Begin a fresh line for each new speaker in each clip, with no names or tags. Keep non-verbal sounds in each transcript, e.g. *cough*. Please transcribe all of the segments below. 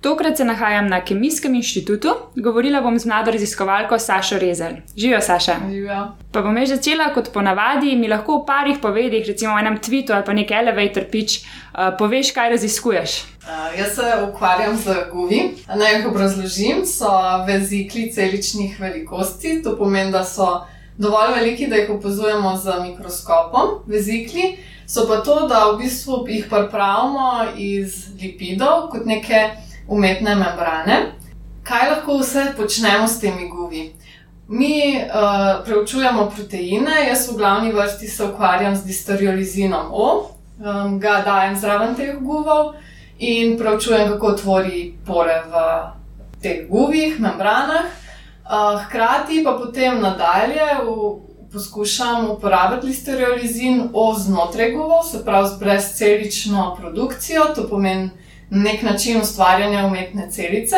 Tokrat se nahajam na Kemijskem inštitutu, govorila bom z mlado raziskovalko Sašo Rezel. Živijo, Saša.
Živijo.
Pa bom že začela kot ponavadi, mi lahko v parih povedih, recimo v enem tvitu ali pa nek elevator pitch, uh, poveš, kaj raziskuješ.
Uh, jaz se ukvarjam z guvi. Naj jih obrazložim. So vezikli celičnih velikosti, to pomeni, da so dovolj veliki, da jih opazujemo z mikroskopom. Vezikli so pa to, da v bistvu jih pripravimo iz lipidov kot neke umetne membrane. Kaj lahko vse počnemo s temi guvi? Mi uh, preučujemo proteine, jaz v glavni vrsti se ukvarjam z disteriolizinom O, um, ga dajem zraven teh guvov in preučujem, kako tvori pore v teh guvih, membranah. Uh, hkrati pa potem nadalje v, poskušam uporabiti listeriolizin O znotraj guvov, se pravi z brezcelično produkcijo, to pomeni nek način ustvarjanja umetne celice.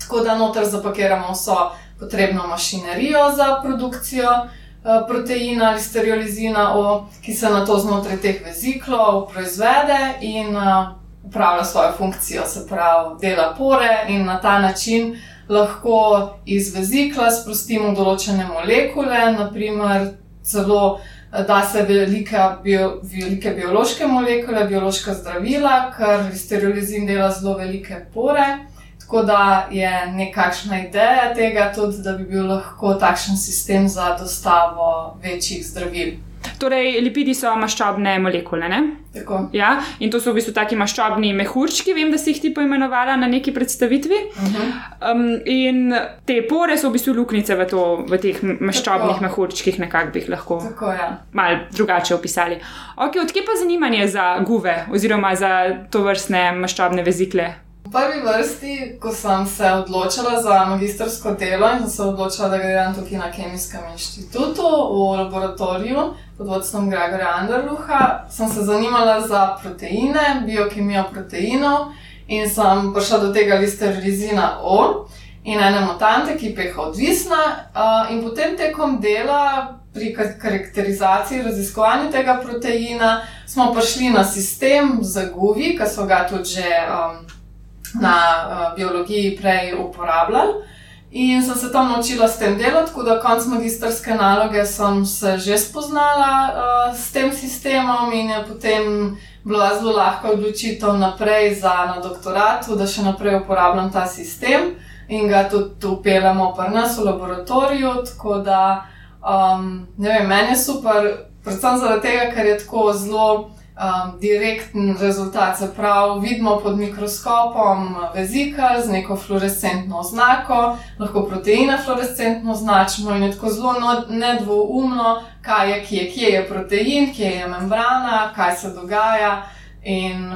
Tako da noter zapakiramo vso potrebno mašinerijo za produkcijo uh, proteina ali stereolizina, o, ki se na to znotraj teh veziklov proizvede in uh, upravlja svojo funkcijo, se pravi, dela pore in na ta način lahko iz vezikla sprostimo določene molekule, naprimer celo da se velike, bio, velike biološke molekule, biološka zdravila, ker sterilizin dela zelo velike pore. Tako da je nekakšna ideja tega, tudi, da bi bil lahko takšen sistem za dostavo večjih zdravil.
Torej, lipidi so maščobne molekule. Ja, in to so v bistvu taki maščobni mehurčki, vem, da si jih ti poimenovala na neki predstavitvi. Uh -huh. um, in te pore so v bistvu luknjice v, to, v teh maščobnih Tako. mehurčkih, nekako bi jih lahko
Tako, ja.
malo drugače opisali. Okay, Odkje pa zanimanje za guve oziroma za to vrstne maščobne vezikle?
V prvi vrsti, ko sem se odločila za magistrsko delo in sem se odločila, da grem tukaj na Kemijskem inštitutu v laboratoriju pod vodstvom Gregorja Anderluha, sem se zanimala za proteine, biokemijo proteinov in sem prišla do tega listerizina O in ene mutante, ki jih odvisna. In potem tekom dela. Pri karakterizaciji, raziskovanju tega proteina smo prišli na sistem za guvi, ki so ga tudi že um, na uh, biologiji prej uporabljali. In sem se tam naučila s tem delati, tako da konc magistrske naloge sem se že spoznala uh, s tem sistemom in je potem bila zelo lahka odločitev naprej za na doktoratu, da še naprej uporabljam ta sistem in ga tudi upeljamo pri nas v laboratoriju. Tako da, um, ne vem, meni je super, predvsem zaradi tega, ker je tako zelo um, direkten rezultat. Se pravi, vidimo pod mikroskopom vezikal z neko fluorescentno oznako, lahko proteine fluorescentno označimo in je tako zelo no, nedvoumno, kaj je, kje, kje je protein, kje je membrana, kaj se dogaja. In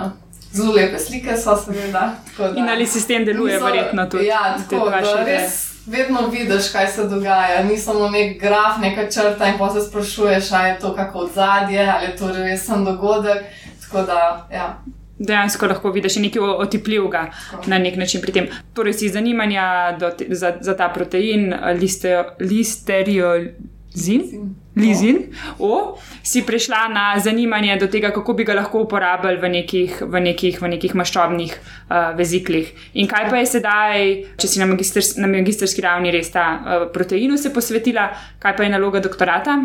zelo lepe slike so, seveda.
In ali sistem deluje, verjetno tudi.
Ja, tako da res vedno vidiš, kaj se dogaja. Ni samo nek graf, neka črta in pa se sprašuješ, ali je to kako odzadje, ali je to resen dogodek. Da, ja.
Dejansko lahko vidiš nekaj otipljivega na nek način pri tem. Torej, si zanimanja te, za, za ta protein, listeriol. Zin, Lizin, o, si prišla na zanimanje do tega, kako bi ga lahko uporabljali v nekih, v nekih, v nekih maščobnih uh, veziklih. In kaj pa je sedaj, če si na, magisters, na magistrski ravni res ta uh, proteinu se posvetila, kaj pa je naloga doktorata?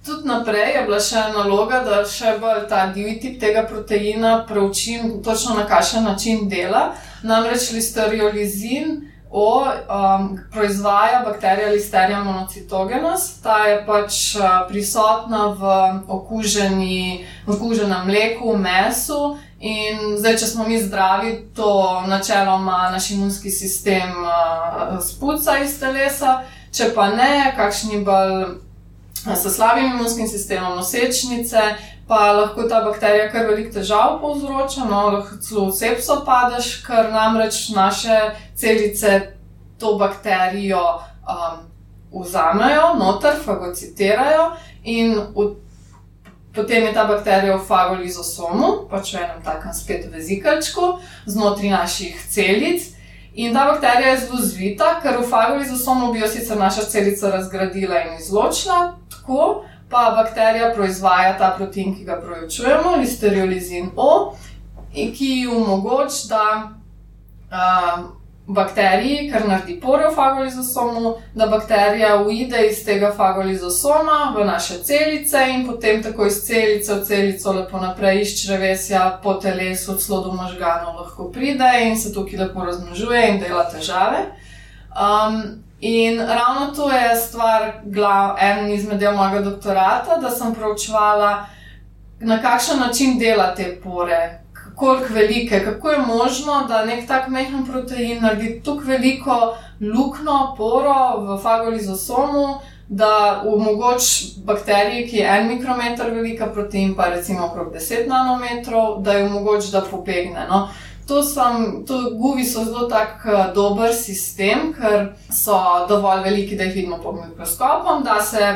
Tudi naprej je bila še naloga, da še bolj ta divji tip tega proteina preučim, točno na kakšen način dela. Namreč listeriolizin. O, um, proizvaja bakterija Listeria monocitogenes. Ta je pač uh, prisotna v okuženi, okuženem mleku, mesu. In zdaj, če smo mi zdravi, to načeloma naš imunski sistem uh, spuca iz telesa, če pa ne, kakšni bolj uh, s slabim imunskim sistemom, nosečnice, pa lahko ta bakterija kar veliko težav povzroča, no, lahko celo v sepso padeš, ker namreč naše celice to bakterijo um, vzamejo, noter, fagocitirajo in v, potem je ta bakterija v fagolizosomu, pač v enem takem spet vezikalčku, znotraj naših celic. In ta bakterija je zelo zvita, ker v fagolizosomu bi jo sicer naša celica razgradila in izločila, tako pa bakterija proizvaja ta protein, ki ga preučujemo, listeriolizin O, ki omogoča, da uh, bakteriji, kar naredi pore v fagolizosomu, da bakterija uide iz tega fagolizosoma v naše celice in potem tako iz celice v celico lepo naprej iz črevesja po telesu, celo do možganov lahko pride in se tukaj lepo razmnožuje in dela težave. Um, In ravno to je stvar, glav, en izmed del mojega doktorata, da sem proučevala, na kakšen način dela te pore, koliko velike, kako je možno, da nek tak mehen protein naredi tako veliko luknjo, poro v fagolizosomu, da omogoči bakteriji, ki je en mikrometer velika protein, pa recimo okrog 10 nanometrov, da jo omogoči, da pobegne. No? To sem, to guvi so zelo tak uh, dober sistem, ker so dovolj veliki, da jih vidimo pod mikroskopom, da se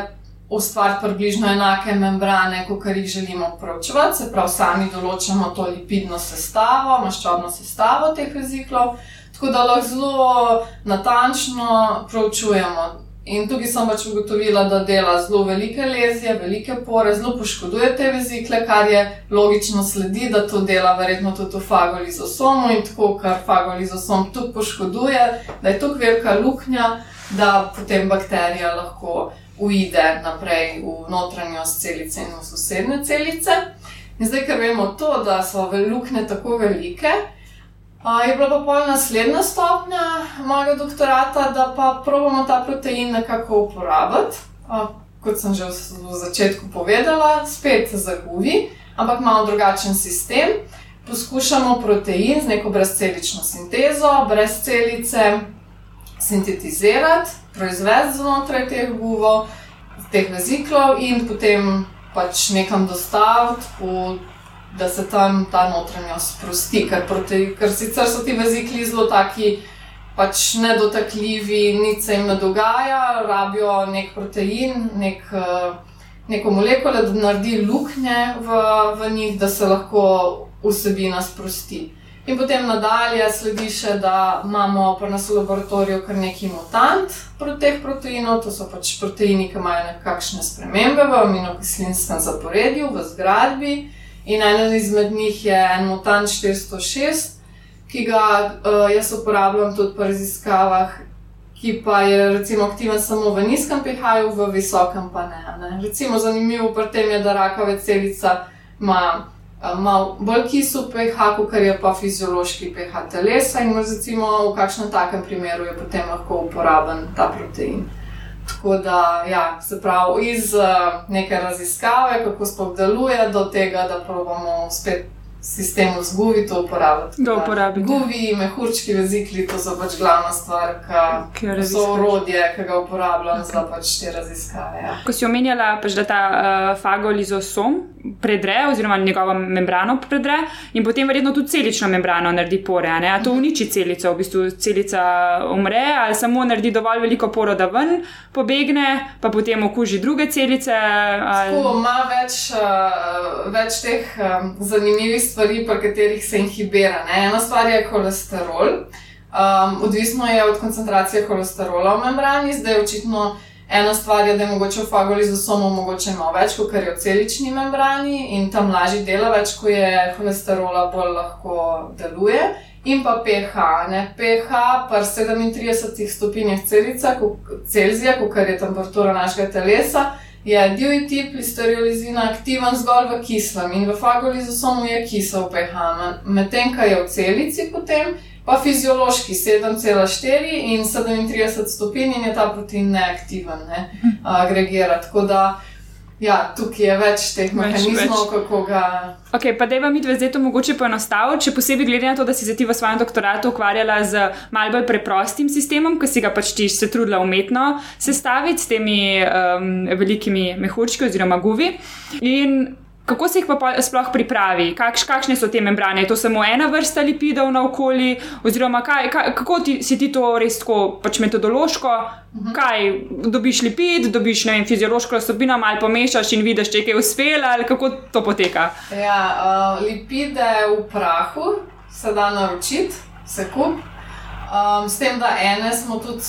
ustvari približno enake membrane, kot jih želimo proučevati, se pravi, sami določamo to lipidno sestavo, maščobno sestavo teh veziklov, tako da lahko zelo natančno proučujemo. In tukaj sem pač ugotovila, da dela zelo velike lezije, velike pore, zelo poškoduje te vezikle, kar je logično sledi, da to dela verjetno tudi v fagolizosomu in tako, kar fagolizosom tudi poškoduje, da je tukaj velika luknja, da potem bakterija lahko uide naprej v notranjost celice in v sosednje celice. In zdaj, ker vemo to, da so luknje tako velike, je bila pa pol naslednja stopnja mojega doktorata, da pa probamo ta protein nekako uporabiti. Kot sem že v začetku povedala, spet za guvi, ampak malo drugačen sistem. Poskušamo protein z neko brezcelično sintezo, brez celice sintetizirati, proizvesti znotraj teh guvov, teh veziklov in potem pač nekam dostaviti, da se tam ta notranjost sprosti. Ker, proti, ker sicer so ti vezikli zelo taki. Pač nedotakljivi, nič se jim ne dogaja, rabijo nek protein, nek, neko molekulo, da naredi luknje v, v njih, da se lahko vsebina sprosti. In potem nadalje sledi še, da imamo pri nas v laboratoriju kar neki mutant proti teh proteinov, to so pač proteini, ki imajo nekakšne spremembe v aminokislinskem zaporedju, v zgradbi. In eden izmed njih je en mutant 406, ki ga uh, jaz uporabljam tudi pri raziskavah, ki pa je recimo aktiven samo v nizkem pH-ju, v visokem pa ne. ne. Recimo zanimivo pri tem je, da rakave celica ima malo bolj kisel pH, kot je pa fiziološki pH telesa, in recimo v kakšnem takem primeru je potem lahko uporaben ta protein. Tako da, ja, se pravi, iz uh, neke raziskave, kako sploh deluje, do tega, da pravimo spet sistemu z guvi to uporabljati.
Da uporabiti.
Guvi, mehurčki vezikli, to so pač glavna stvar, ki so orodje, ki ga uporabljam okay. za pač te raziskave. Ja.
Ko si omenjala, pač, da ta uh, fagolizosom predre, oziroma njegovo membrano predre, in potem verjetno tudi celično membrano naredi pore. A, a to uniči celico, v bistvu celica umre, ali samo naredi dovolj veliko poro, da ven pobegne, pa potem okuži druge celice.
Ali... Tako ima več, uh, več teh um, zanimivih stvari pri katerih se inhibira. Ne? Ena stvar je holesterol, um, odvisno je od koncentracije holesterola v membrani, zdaj očitno. Ena stvar je, da je mogoče v fagolizosomu mogoče malo več, kot je v celični membrani in tam lažje dela, več kot je holesterola, bolj lahko deluje. In pa pH, ne? pH pa 37 stopinjah Celzija, kot je temperatura našega telesa, je divji tip listeriolizina aktiven zgolj v kislem in v fagolizosomu je kisel pH, medtem ko je v celici potem pa fiziološki 7,4 in 37 stopinj in je ta protein neaktiven, ne, agregira. Tako da Ja, tukaj je več teh mehanizmov, kako ga.
Ok, pa da je vam zdaj to mogoče poenostaviti, če posebej glede na to, da si se ti v svojem doktoratu ukvarjala z malce bolj preprostim sistemom, ki si ga pač ti se trudila umetno sestaviti s temi um, velikimi mehurčki oziroma guvi. In Kako se jih pa sploh pripravi, Kakš, kakšne so te membrane? Je to samo ena vrsta lipidov na okolju, oziroma kaj, kaj, kako ti, si ti to res tako pač metodološko? Uh mhm. -huh. Kaj dobiš lipid, dobiš vem, fiziološko lastopino, malo pomešaš in vidiš, če je kaj uspelo, ali kako to poteka?
Ja, uh, lipide v prahu se da naročiti, se kup. Um, s tem, da ene smo tudi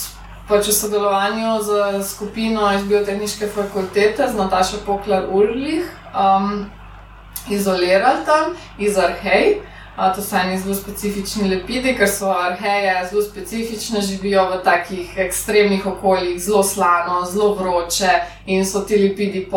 pač v sodelovanju z skupino iz biotehnične fakultete, z Natašo Poklar Urlih, um, izolirali tam iz arhej. A, to so eni zelo specifični lepidi, ker so arheje zelo specifične, živijo v takih ekstremnih okoljih, zelo slano, zelo vroče in so ti lepidi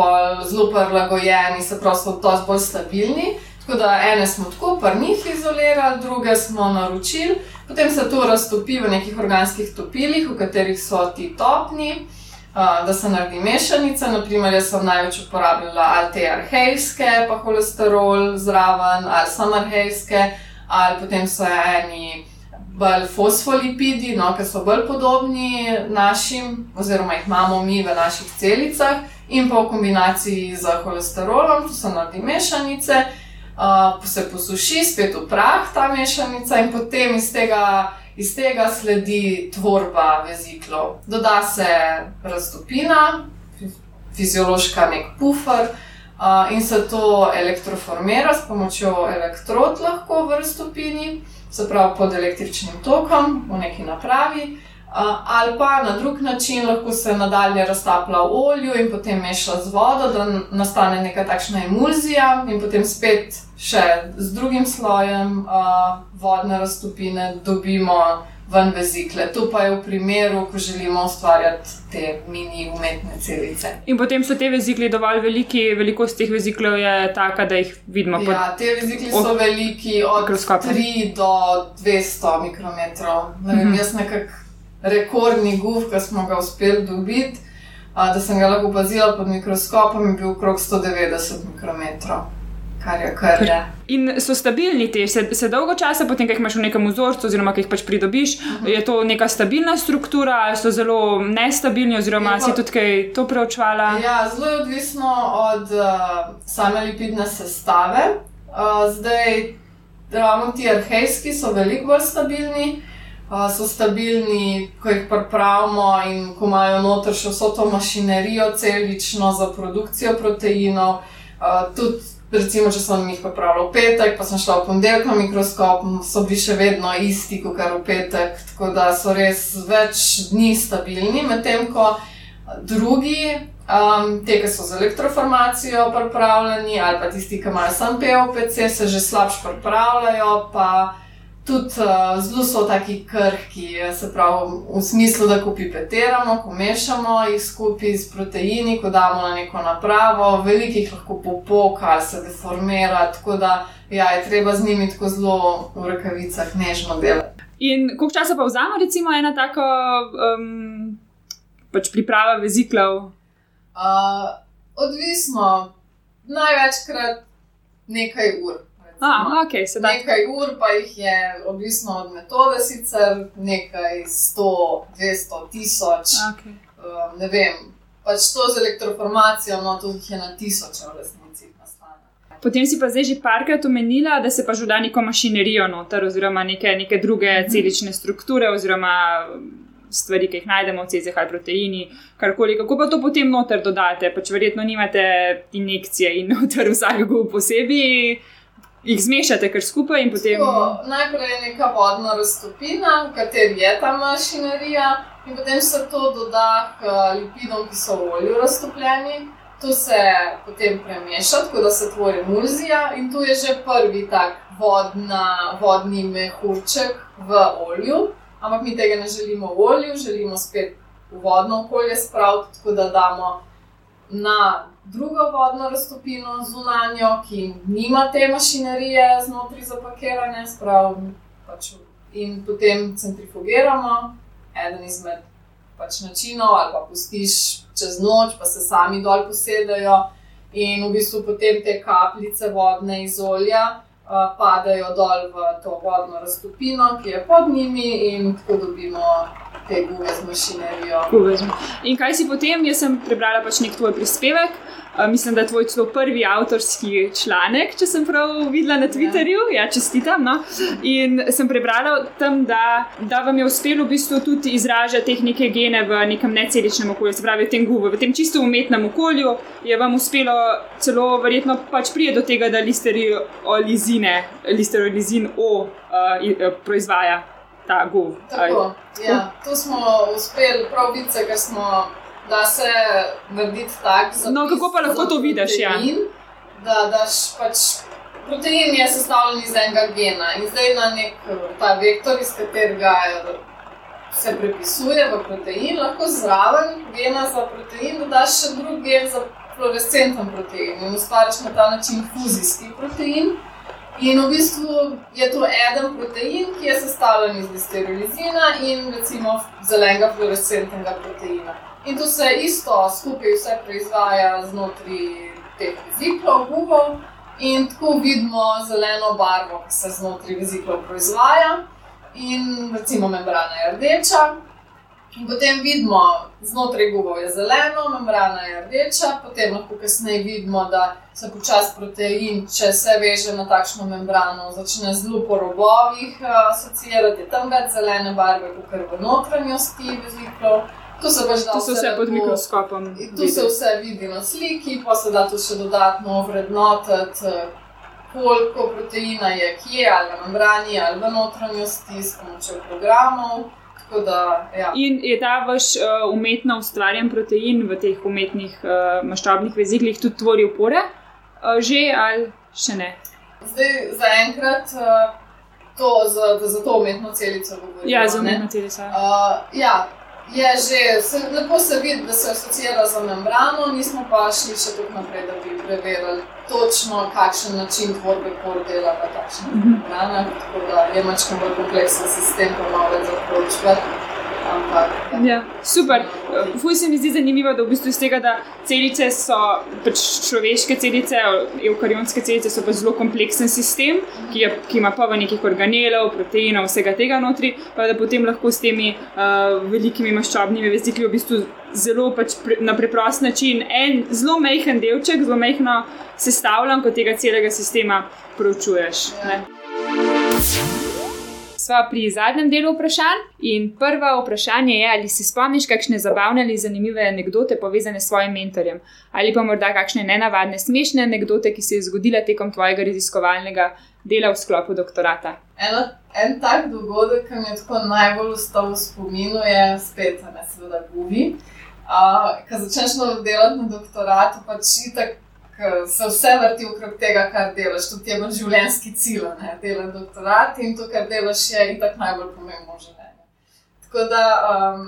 zelo prilagojeni, se pravi, so dosti bolj stabilni. Tako da ene smo tako, pa njih izolirali, druge smo naročili, potem se to raztopi v nekih organskih topilih, v katerih so ti topni da se naredi mešanica. Naprimer, jaz sem največ uporabljala ali te arhejske, pa holesterol zraven, ali samo arhejske, ali potem so eni bolj fosfolipidi, no, ki so bolj podobni našim, oziroma jih imamo mi v naših celicah, in pa v kombinaciji z holesterolom, tu se naredi mešanice. Uh, se posuši, spet v prah ta mešanica, in potem iz tega Iz tega sledi tvorba veziklov. Doda se raztopina, fiziološka nek pufer uh, in se to elektroformira s pomočjo elektrod lahko v raztopini, se pravi pod električnim tokom v neki napravi. Ali pa na drug način lahko se nadalje raztaplja v olju in potem meša z vodo, da nastane neka takšna emulzija, in potem spet še z drugim slojem uh, vodne raztopine dobimo ven vezikle. To pa je v primeru, ko želimo ustvarjati te mini umetne celice.
In potem so te vezikle dovolj veliki, velikost teh veziklov je taka, da jih vidimo.
Ja, te vezikle so veliki od 3 do 200 mikrometrov. Ne vem, mm -hmm. jaz nekako rekordni guf, ki smo ga uspeli dobiti, a, da sem ga lahko opazila pod mikroskopom, je bil okrog 190 mikrometrov. Kar je kar je.
In so stabilni ti, se, se dolgo časa, potem, ko jih imaš v nekem vzorcu, oziroma ki jih pač pridobiš, uh mhm. -huh. je to neka stabilna struktura, ali so zelo nestabilni, oziroma pa, si tudi kaj to preučvala?
Ja, zelo je odvisno od uh, same lipidne sestave. Uh, zdaj, ravno ti arhejski so veliko bolj stabilni so stabilni, ko jih pripravimo in ko imajo noter še vso to mašinerijo, celično za produkcijo proteinov. Uh, tudi, recimo, če sem jih pripravila v petek, pa sem šla v ponedeljek na mikroskop, so bili še vedno isti, kot kar v petek, tako da so res več dni stabilni, medtem ko drugi. Um, te, ki so z elektroformacijo pripravljeni, ali pa tisti, ki imajo samo POPC, se že slabše pripravljajo, pa tudi uh, zelo so taki krhki, se pravi, v smislu, da ko pipetiramo, ko mešamo jih skupaj s proteini, ko damo na neko napravo, velikih lahko popoka, se deformira. Tako da ja, je treba z njimi tako zelo v rokavicah nežno delati.
In koliko časa pa vzame, recimo, ena taka um, pač priprava veziklov?
Uh, odvisno, največkrat nekaj ur.
Ah, okay,
nekaj ur, pa jih je odvisno od metode, sicer nekaj 100, 200, 1000. Okay. Um, ne vem, pač to z elektroformacijo, no to jih je na tisoče v resnici.
Potem si pa zdaj že parkrat omenila, da se pa že da neko mašinerijo noter, oziroma neke, neke druge mhm. celične strukture, oziroma stvari, ki jih najdemo v cezih ali proteini, karkoli. Kako pa to potem noter dodate? Pač verjetno nimate injekcije in *laughs* noter vsakega posebej jih zmešate kar skupaj in potem.
Tako, najprej je neka vodna raztopina, v kateri je ta mašinerija, in potem se to doda k lipidom, ki so v olju raztopljeni. To se potem premeša, tako da se tvori emulzija, in tu je že prvi tak vodna, vodni mehurček v olju. Ampak mi tega ne želimo v olju, želimo spet v vodno okolje spraviti, tako da damo na drugo vodno raztopino zunanjo, ki nima te mašinerije znotraj zapakiranja, sprav, pač, in potem centrifugiramo, eden izmed pač načinov, ali pa pustiš čez noč, pa se sami dol posedajo, in v bistvu potem te kapljice vodne iz olja. Uh, padajo dol v to vodno raztopino, ki je pod njimi, in tako dobimo te gume z mašinerijo.
In kaj si potem, jaz sem prebrala pač nek tvoj prispevek, mislim, da je tvoj celo prvi avtorski članek, če sem prav videla na Twitterju, ja, ja čestitam. No? In sem prebrala tam, da, da vam je uspelo v bistvu tudi izražati te neke gene v nekem neceličnem okolju, se pravi v tem guvu, v tem čisto umetnem okolju, je vam uspelo celo verjetno pač prije do tega, da listeriolizine, listeriolizin O uh, proizvaja ta gov.
Tako, ja, to smo uspeli prav videti, ker smo da se naredi tako.
No, kako pa lahko to vidiš? Ja.
Da daš pač protein je sestavljen iz enega gena in zdaj na nek ta vektor, iz katerega se prepisuje v protein, lahko zraven gena za protein dodaš še drug gen za fluorescenten protein in ustvariš na ta način fuzijski protein. In v bistvu je to eden protein, ki je sestavljen iz listerolizina in recimo zelenega fluorescentnega proteina. In to se isto skupaj vse proizvaja znotraj teh veziklov, gubov, in tako vidimo zeleno barvo, ki se znotraj veziklov proizvaja. In recimo membrana je rdeča, In potem vidimo, znotraj gubov je zeleno, membrana je rdeča, potem lahko kasneje vidimo, da se počasi protein, če se veže na takšno membrano, začne zelo po robovih eh, asociirati tam več zelene barve, kot v notranjosti veziklov.
To se pač da vse, vse pod mikroskopom.
Tu se vse vidi na sliki, pa se da tu še dodatno vrednotiti, koliko proteina je kje, ali na membrani, ali v notranjosti, s pomočjo programov. Da, ja.
In je ta vaš uh, umetno ustvarjen protein v teh umetnih uh, maščobnih veziklih tudi tvoril pore, uh, že ali še ne?
Zdaj, zaenkrat uh, to za, za to umetno celico govorimo.
Ja, za umetno celico.
Uh, ja, je že, se, lepo se vidi, da se asociira z membrano, nismo pa šli še tako naprej, da bi preverili točno, kakšen način tvorbe por dela v takšnih mhm. membranah. Tako da je mačkam bolj kompleksen sistem, pa malo več zapročiti. Ampak,
ja. Ja, super. Fuj se mi zdi zanimivo, da v bistvu iz tega, da celice so pač človeške celice, eukarionske celice so pa zelo kompleksen sistem, ki, je, ki ima pa v nekih organelov, proteinov, vsega tega notri, pa da potem lahko s temi uh, velikimi maščobnimi vezikli v bistvu zelo pač pre, na preprost način en zelo majhen delček, zelo majhno sestavljanko tega celega sistema proučuješ. Ja sva pri zadnjem delu vprašanj. In prvo vprašanje je, ali si spomniš kakšne zabavne ali zanimive anekdote povezane s svojim mentorjem, ali pa morda kakšne nenavadne, smešne anekdote, ki se je zgodila tekom tvojega raziskovalnega dela v sklopu doktorata.
Eno, en tak dogodek, ki mi je tako najbolj ostal v spominu, je spet, ne seveda, gubi. Uh, Ko začneš delati na doktoratu, pač itak se vse vrti okrog tega, kar delaš. To je pač življenjski cilj, da delaš doktorat in to, kar delaš, je itak najbolj pomembno v življenju. Tako da, um,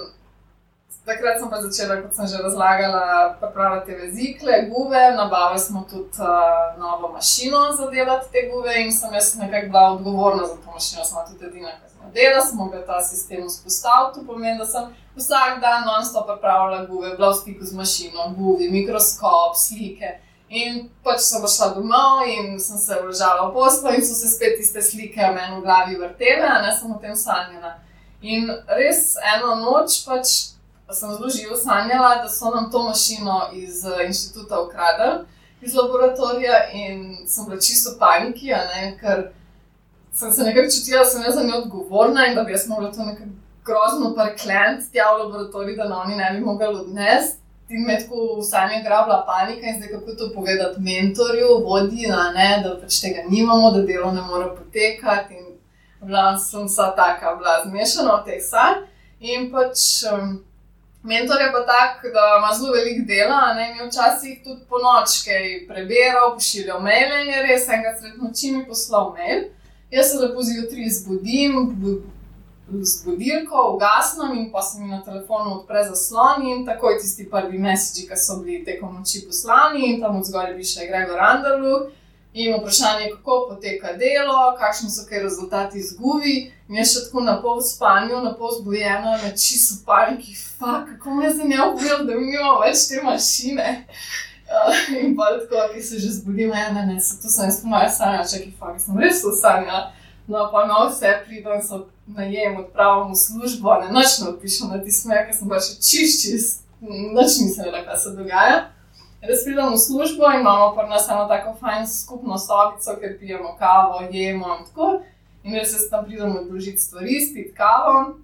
takrat sem pa začela, kot sem že razlagala, pripravljati vezikle, guve. Nabavili smo tudi uh, novo mašino za delati te guve in sem jaz nekako bila odgovorna za to mašino. Smo tudi edina, smo delali, smo ga ta sistem vzpostavili. To pomeni, da sem vsak dan non-stop pripravljala guve, bila v stiku z mašino, guvi, mikroskop, slike. In pač sem šla domov in sem se vložila v poslo, in so se spet tiste slike meni v glavi vrtele, ne sem o tem sanjala. In res eno noč pač sem zelo živo sanjala, da so nam to mašino iz uh, inštituta ukradli, iz laboratorija, in sem bila čisto paniki, ne, ker sem se nekako čutila, da sem jaz za njo odgovorna in da bi jaz mogla to nekako grozno parklent tja v laboratorij, da na oni ne bi mogli odnesti in me tako v sanjah grabila panika in zdaj kako to povedati mentorju, vodi, ne, da pač tega nimamo, da delo ne more potekati. Bila sem vsa taka, bila zmešana v teh sanj. In pač um, mentor je pa tak, da ima zelo veliko dela, ne, in včasih tudi po noč kaj prebiral, pošiljal maile in je res enkrat sred noči mi poslal mail. Jaz se lepo zjutraj zbudim, z budilko, ugasnem in pa se mi na telefonu odpre zaslon in takoj tisti prvi mesiči, ki so bili tekom noči poslani in tam od zgoraj piše Gregor Andaluk. In vprašanje, kako poteka delo, kakšni so kaj rezultati izgubi. Mi je še tako na pol spanju, na pol zbujeno, na čisto paniki, fuk, kako me je za njo ubil, da mi imamo več te mašine. Uh, in pa tako, ki se že zbudim, ne, ne, ne, se to sem jaz pomaj sanja, čakaj, fuk, sem res to sanja. No, pa no, vse pridem, so najem, odpravim v službo, ne nočno odpišem na ti smer, ker sem pa še čist, čist, noč nisem vedela, kaj se dogaja. Res pridem v službo in imamo pa nas eno tako fajn skupno sobico, ker pijemo kavo, jemo in tako. In res se tam pridem odložiti stvari, spiti kavo.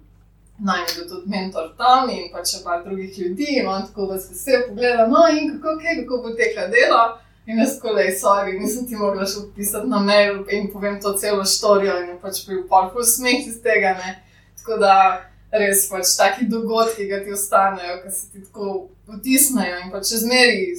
Naj mi je tudi mentor tam in pa še par drugih ljudi, in on tako vas vesel pogleda, no in kako, okay, kako poteka delo. In jaz, ko le, sorry, nisem ti mogla še odpisati na mail in povem to celo štorijo in pač bil pol smeh iz tega. Ne? Tako da res pač taki dogodki, ki ti ostanejo, ki se ti tako vtisnejo in pač čez meri,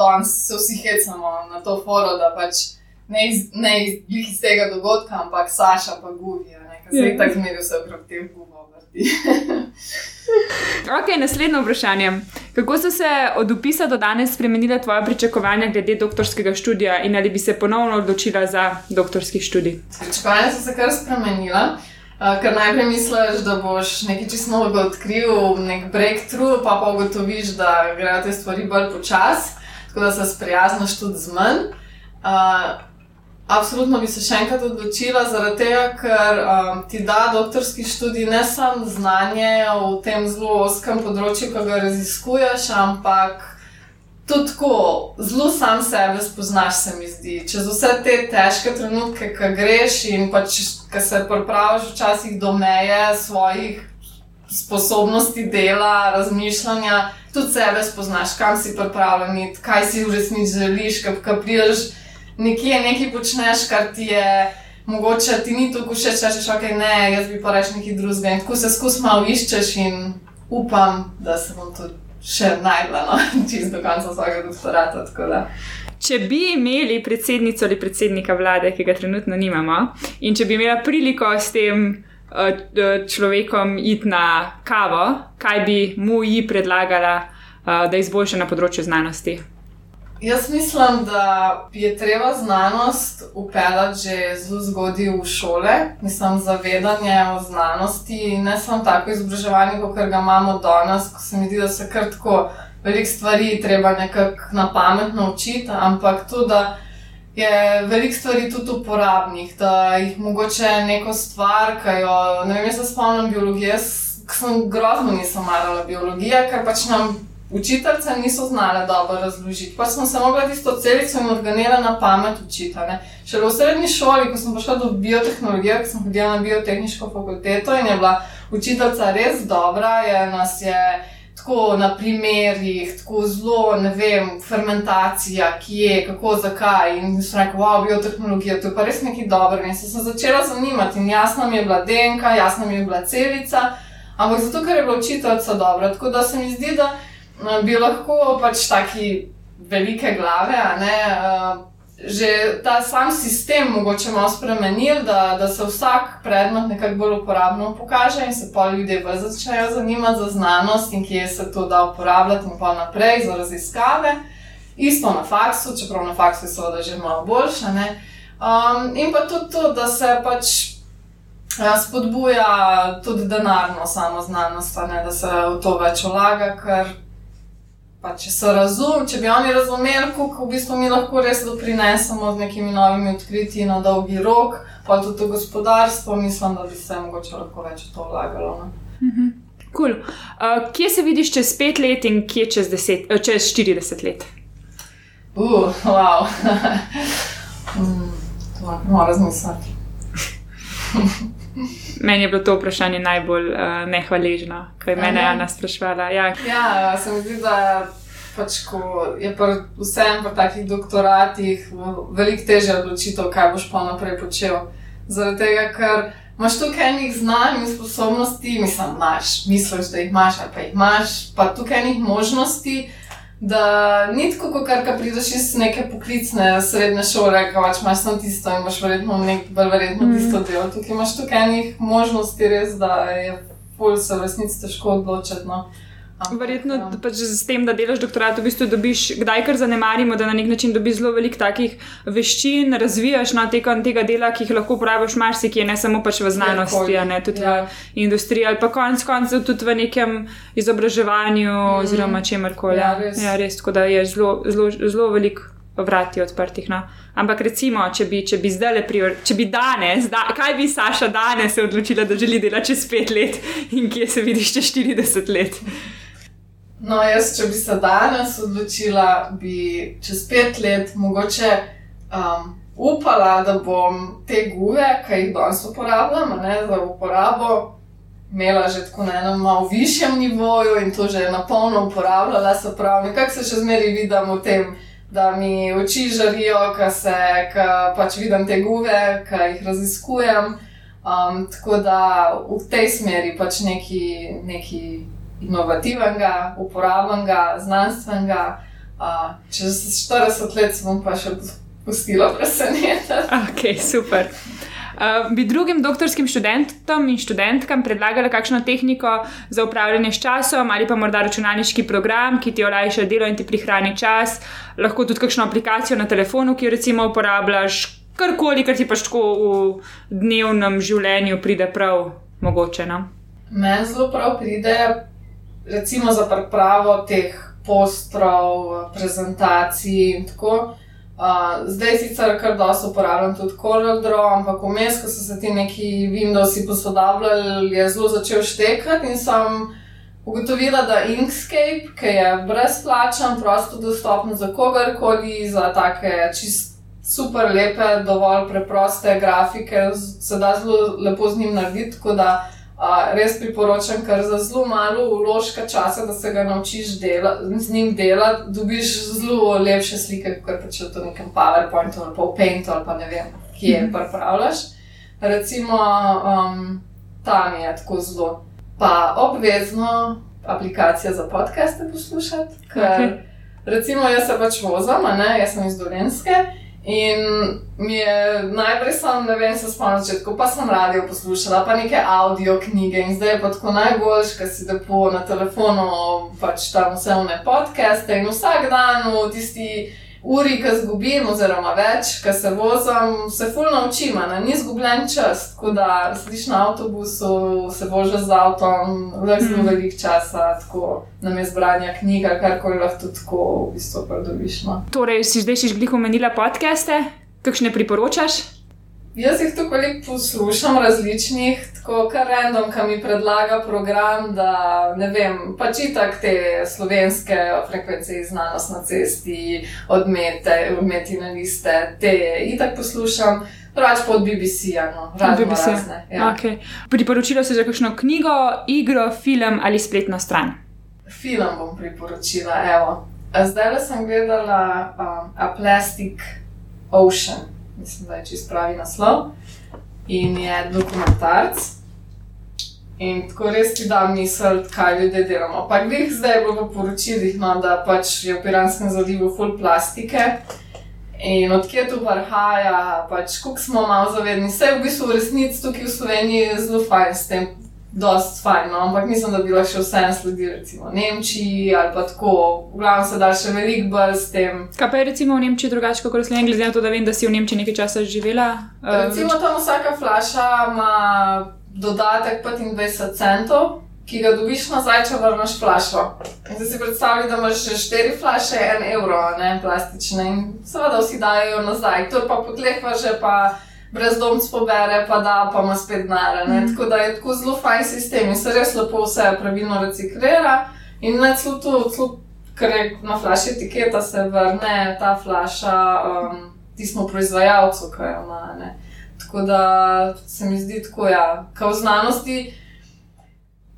danes se vsi hecamo na to foro, da pač ne iz, ne iz, iz tega dogodka, ampak Saša pa Guvi, ki se je tako zmeril vse okrog teh gumov. *laughs*
ok, naslednje vprašanje. Kako so se od upisa do danes spremenila tvoja pričakovanja glede doktorskega študija in ali bi se ponovno odločila za doktorski študij?
Pričakovanja so se kar spremenila. Uh, ker najprej misliš, da boš nekaj čisto novega odkril, nek breakthrough, pa pa ugotoviš, da grejo te stvari bolj počasi, tako da se sprijazniš tudi z manj. Uh, Absolutno bi se še enkrat odločila, zaradi tega, ker um, ti da doktorski študij ne samo znanje v tem zelo oskem področju, ki ga raziskuješ, ampak tudi tako zelo sam sebe spoznaš, se mi zdi. Čez vse te težke trenutke, ki greš in pač, ki se pripraviš včasih do meje svojih sposobnosti dela, razmišljanja, tudi sebe spoznaš, kam si pripravljen, kaj si v resnici želiš, kaj priješ nekje nekaj počneš, kar ti je mogoče, ti ni tako všeč, če rečeš, ok, ne, jaz bi pa rekel nekaj drugega. In tako se skus malo iščeš in upam, da se bom tudi še najdla, no, *laughs* čist do konca svojega doktorata.
Če bi imeli predsednico ali predsednika vlade, ki ga trenutno nimamo, in če bi imela priliko s tem uh, človekom iti na kavo, kaj bi mu ji predlagala, uh, da izboljša na področju znanosti?
Jaz mislim, da je treba znanost upeljati že zelo zgodaj v šole, mislim, zavedanje o znanosti, ne samo tako izobraževanje, kot ga imamo danes, ko se mi zdi, da se kar tako veliko stvari treba nekako na pamet naučiti, ampak tudi, da je veliko stvari tudi uporabnih, da jih mogoče neko stvar, ki jo, ne vem, jaz spomnim biologije, sem grozno nisem marala biologije, ker pač nam učiteljice niso znale dobro razložiti. Pa smo se mogli tisto celico in organele na pamet učiti. Še v srednji šoli, ko sem prišla do biotehnologije, ko sem hodila na biotehniško fakulteto in je bila učiteljica res dobra, je nas je. Tako na primerih, tako zelo, ne vem, fermentacija, ki je, kako, zakaj. In sem rekel, wow, biotehnologija, to je pa res nekaj dobrega. In sem se začela zanimati, in jasno mi je bila DNK, jasno mi je bila celica, ampak zato, ker je bila učiteljica dobra. Tako da se mi zdi, da bi lahko pač taki velike glave, ne, že ta sam sistem mogoče malo spremenil, da, da se vsak predmet nekako bolj uporabno pokaže in se pa ljudje bolj začnejo zanimati za znanost in kje se to da uporabljati in pa naprej za raziskave. Isto na faksu, čeprav na faksu je seveda že malo boljše. Um, in pa tudi to, da se pač ja, spodbuja tudi denarno samo znanost, ne, da se v to več vlaga, ker Pa če so razumeli, če bi oni razumeli, kako v bistvu mi lahko res doprinesemo z nekimi novimi odkritji na dolgi rok, pa tudi to gospodarstvo, mislim, da bi se mogoče lahko več v to vlagalo. No?
Mhm. Cool. Uh, kje se vidiš čez pet let in kje čez, deset, uh, čez 40 let?
Uh, wow. *laughs* mm, to moramo razmisliti. *laughs*
Meni je bilo to vprašanje najbolj uh, nehvaležno, ko je mene Ana sprašvala.
Ja, ja se mi zdi, da pač, je vsem v takih doktoratih veliko težje odločitev, kaj boš pa naprej počel. Zaradi tega, ker imaš tukaj enih znanj in sposobnosti, mislim, imaš, misliš, da jih imaš, ali pa jih imaš, pa tukaj enih možnosti da ni tako, kot kar prideš iz neke poklicne srednje šole, ki pač imaš samo tisto in imaš verjetno nek bolj verjetno mm. tisto delo. Tukaj imaš tukaj enih možnosti, res, da je pol se v resnici težko odločiti. No.
Verjetno ja. pač z tem, da delaš doktorat, v bistvu dobiš, kdaj kar zanemarimo, da na nek način dobiš zelo veliko takih veščin, razvijaš na tekom tega dela, ki jih lahko uporabiš marsikje, ne samo pač v znanosti, ne tudi ja. v industriji ali pa konec koncev tudi v nekem izobraževanju mm. oziroma čemkoli. Ja, res. Ja, res, tako da je zelo, zelo, zelo veliko vrati odprtih. No. Ampak recimo, če bi, če bi zdaj le prior, če bi danes, da, kaj bi Saša danes se odločila, da želi delati čez pet let in kje se vidiš čez 40 let?
No, jaz, če bi se danes odločila, bi čez pet let mogoče um, upala, da bom te gube, ki jih danes uporabljam, ne, za uporabo, imela že tako na enem malo višjem nivoju in to že na polno uporabljala. Se pravi, nekako se še zmeraj vidim v tem, da mi oči žarijo, ker se pač vidim te gube, ki jih raziskujem. Um, tako da v tej smeri pač neki. neki inovativnega, uporabnega, znanstvenega. Uh, čez 40 let se bom pa še pustilo presenetiti. *laughs*
Ok, super. Uh, bi drugim doktorskim študentom in študentkam predlagala kakšno tehniko za upravljanje s časom ali pa morda računalniški program, ki ti olajša delo in ti prihrani čas, lahko tudi kakšno aplikacijo na telefonu, ki jo recimo uporabljaš, karkoli, kar ti pač tako v dnevnem življenju pride prav mogoče. No?
Meni zelo prav pride, recimo za pripravo teh postrov, prezentacij in tako. Uh, zdaj sicer kar dosto uporabljam tudi CorelDRAW, ampak vmes, ko so se ti neki Windowsi posodabljali, je zelo začel štekati in sem ugotovila, da Inkscape, ki je brezplačen, prosto dostopen za kogarkoli, za take čist super lepe, dovolj preproste grafike, se da zelo lepo z njim narediti res priporočam, ker za zelo malo uložka časa, da se ga naučiš dela, z njim delati, dobiš zelo lepše slike, kot pa če to v nekem PowerPointu ali pa v Paintu ali pa ne vem, kje mm -hmm. pripravljaš. Recimo, um, tam je tako zelo. Pa obvezno aplikacija za podcaste poslušati, ker okay. recimo jaz se pač vozim, jaz sem iz Dolenske. In mi je najprej sam, ne vem, se spomnim začetku, pa sem radio poslušala, pa neke audio knjige in zdaj je pa tako najboljš, ker si lepo na telefonu, pač tam vse vne podcaste in vsak dan v tisti uri, ki zgubim, oziroma več, ki se vozim, se fulno učim, ne ni zgubljen čas. Tako da sediš na avtobusu, se voziš z avtom, več zelo mm. velik čas, tako nam je zbranja knjiga, kar koli lahko tako v bistvu pridobiš. No.
Torej, si zdaj še žgliko omenila podcaste, kakšne priporočaš?
Jaz jih tako veliko poslušam, različnih, tako kar random, ki mi predlaga program, da ne vem, pač itak te slovenske frekvence iz znanosti na cesti, odmete, odmeti na liste, te itak poslušam. Prač pod BBC-ja, no, BBC. razne. Ja.
Okay. Priporočila si že kakšno knjigo, igro, film ali spletno stran?
Film bom priporočila, evo. Zdaj sem gledala um, A Plastic Ocean mislim, da je čist pravi naslov. In je dokumentarc. In tako res ti da misel, kaj ljudje delamo. Pa glih zdaj je bilo v poročilih, no, da pač je v Piranskem zalivu full plastike. In odkje to prihaja, pač koliko smo malo zavedni. Vse je v bistvu v resnici tukaj v Sloveniji zelo fajn s tem dosti fajn, no? ampak mislim, da bi lahko še vse sledili, recimo Nemčiji ali pa tako. V glavnem se da še veliko bolj s tem.
Kaj pa je recimo v Nemčiji drugače kot v Sloveniji, glede na to, da vem, da si v Nemčiji nekaj časa živela?
Uh, recimo tam vsaka flaša ima dodatek 25 centov. Ki ga dobiš nazaj, če vrneš flašo. In zdaj si predstavljaj, da imaš štiri flaše, en evro, ne plastične, in seveda vsi dajo nazaj. To pa potlehva že pa brezdomc pobere, pa da, pa ima spet denar. Mm. Tako da je tako zelo fajn sistem in se res lepo vse pravilno reciklira. In ne celo to, kar je na flaši etiketa, se vrne ta flaša um, tistemu proizvajalcu, ki jo ima. Ne. Tako da se mi zdi tako, ja, kot v znanosti.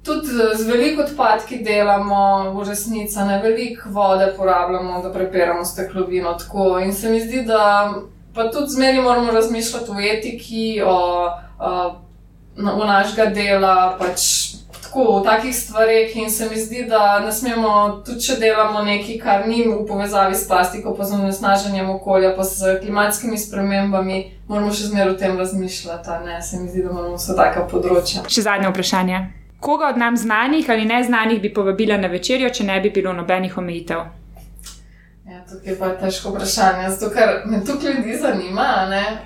Tudi z veliko odpadki delamo, v resnici, ne veliko vode porabljamo, da preperamo steklovino. Tako. In se mi zdi, da pa tudi zmeraj moramo razmišljati o etiki, o, o, o našega dela, pač tako o takih stvareh. In se mi zdi, da ne smemo, tudi če delamo nekaj, kar ni v povezavi s plastiko, pa z onesnaženjem okolja, pa s klimatskimi spremembami, moramo še zmeraj o tem razmišljati. Ne? Se mi zdi, da moramo vse taka področja.
Še zadnje vprašanje. Koga od nam znanih ali neznanih bi povabila na večerjo, če ne bi bilo nobenih omejitev?
Ja, tukaj pa je težko vprašanje, zato ker me tukaj ljudi zanima.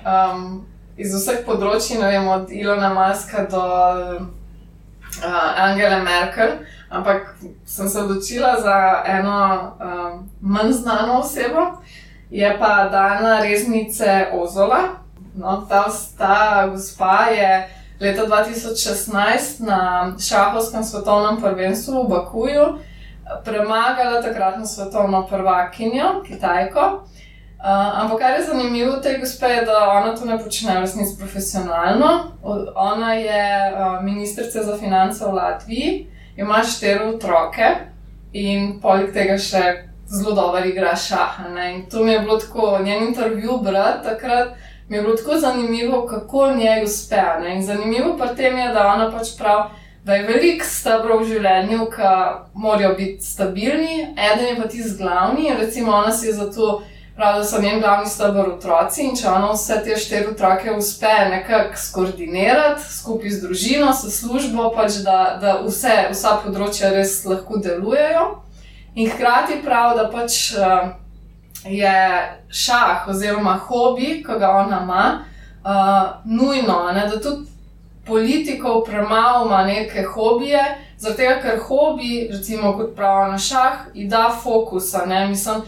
Um, iz vseh področji, vem, od Ilona Maska do uh, Angela Merkel, ampak sem se odločila za eno um, manj znano osebo, je pa Dana Reznice Ozola. No, ta, ta gospa je leta 2016 na šahovskem svetovnem prvenstvu v Bakuju premagala takratno svetovno prvakinjo, Kitajko. Uh, ampak kar je zanimivo v tej gospe, je, da ona to ne počne resnici profesionalno. Ona je uh, ministrica za finance v Latviji, ima štiri otroke in poleg tega še zelo dobro igra šaha. Ne? In to mi je bilo tako, njen intervju brati takrat. Mi je bilo tako zanimivo, kako njej uspe. Ne? In zanimivo pa tem je, da ona pač pravi, da je veliko stebrov v življenju, ki morajo biti stabilni, eden je pa tisti glavni. Recimo, ona si je zato pravi, da so njen glavni stebr otroci in če ona vse te štiri otroke uspe nekako skoordinirati skupaj z družino, s službo, pač da, da vse, vsa področja res lahko delujejo. In hkrati pravi, da pač uh, je šah oziroma hobi, ki ga ona ima, uh, nujno, ne, da tudi politikov premalo ima neke hobije, zato ker hobi, recimo kot pravi na šah, ji da fokusa. Ne, mislim,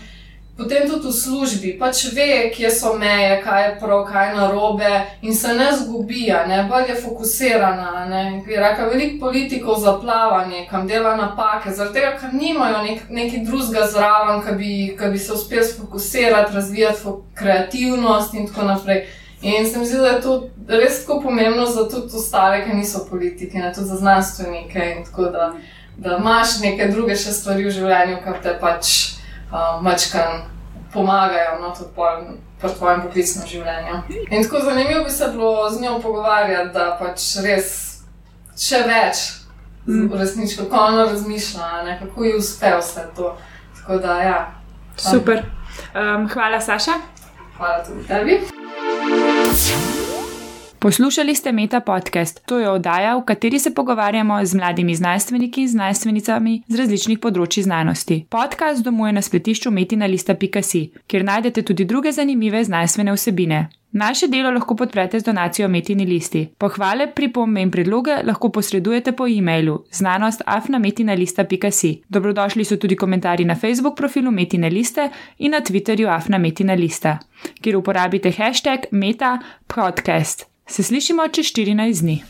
Potem tudi v službi, pač ve, kje so meje, kaj je prav, kaj je narobe, in se ne zgubi, ne bolj je fokusirana. Reka, veliko politikov zaplava nekam, dela napake, zaradi tega, ker nimajo nek, neki drugega zraven, ki bi, bi se uspeli sfokusirati, razvijati kreativnost in tako naprej. In se mi zdi, da je to res tako pomembno za tudi ostale, ki niso politiki, ne tudi za znanstvenike. Tako da, da imaš neke druge še stvari v življenju, kar te pač uh, mačkam pomagajo no, tudi pri tvojem poklicnem življenju. In tako zanimivo bi se bilo z njo pogovarjati, da pač res še več mm. resnično, kako ona razmišlja, ne, kako ji uspe vse to. Da, ja,
Super. Um, hvala, Saša.
Hvala tudi tebi.
Poslušali ste Meta podcast. To je oddaja, v kateri se pogovarjamo z mladimi znanstveniki in znanstvenicami z različnih področji znanosti. Podcast domuje na spletišču metinalista.si, kjer najdete tudi druge zanimive znanstvene vsebine. Naše delo lahko podprete z donacijo Metini listi. Pohvale, pripombe in predloge lahko posredujete po e-mailu znanostafnametinalista.si. Dobrodošli so tudi komentarji na Facebook profilu Metine liste in na Twitterju afnametinalista, kjer uporabite hashtag meta podcast. Se slišimo čez 14 dni.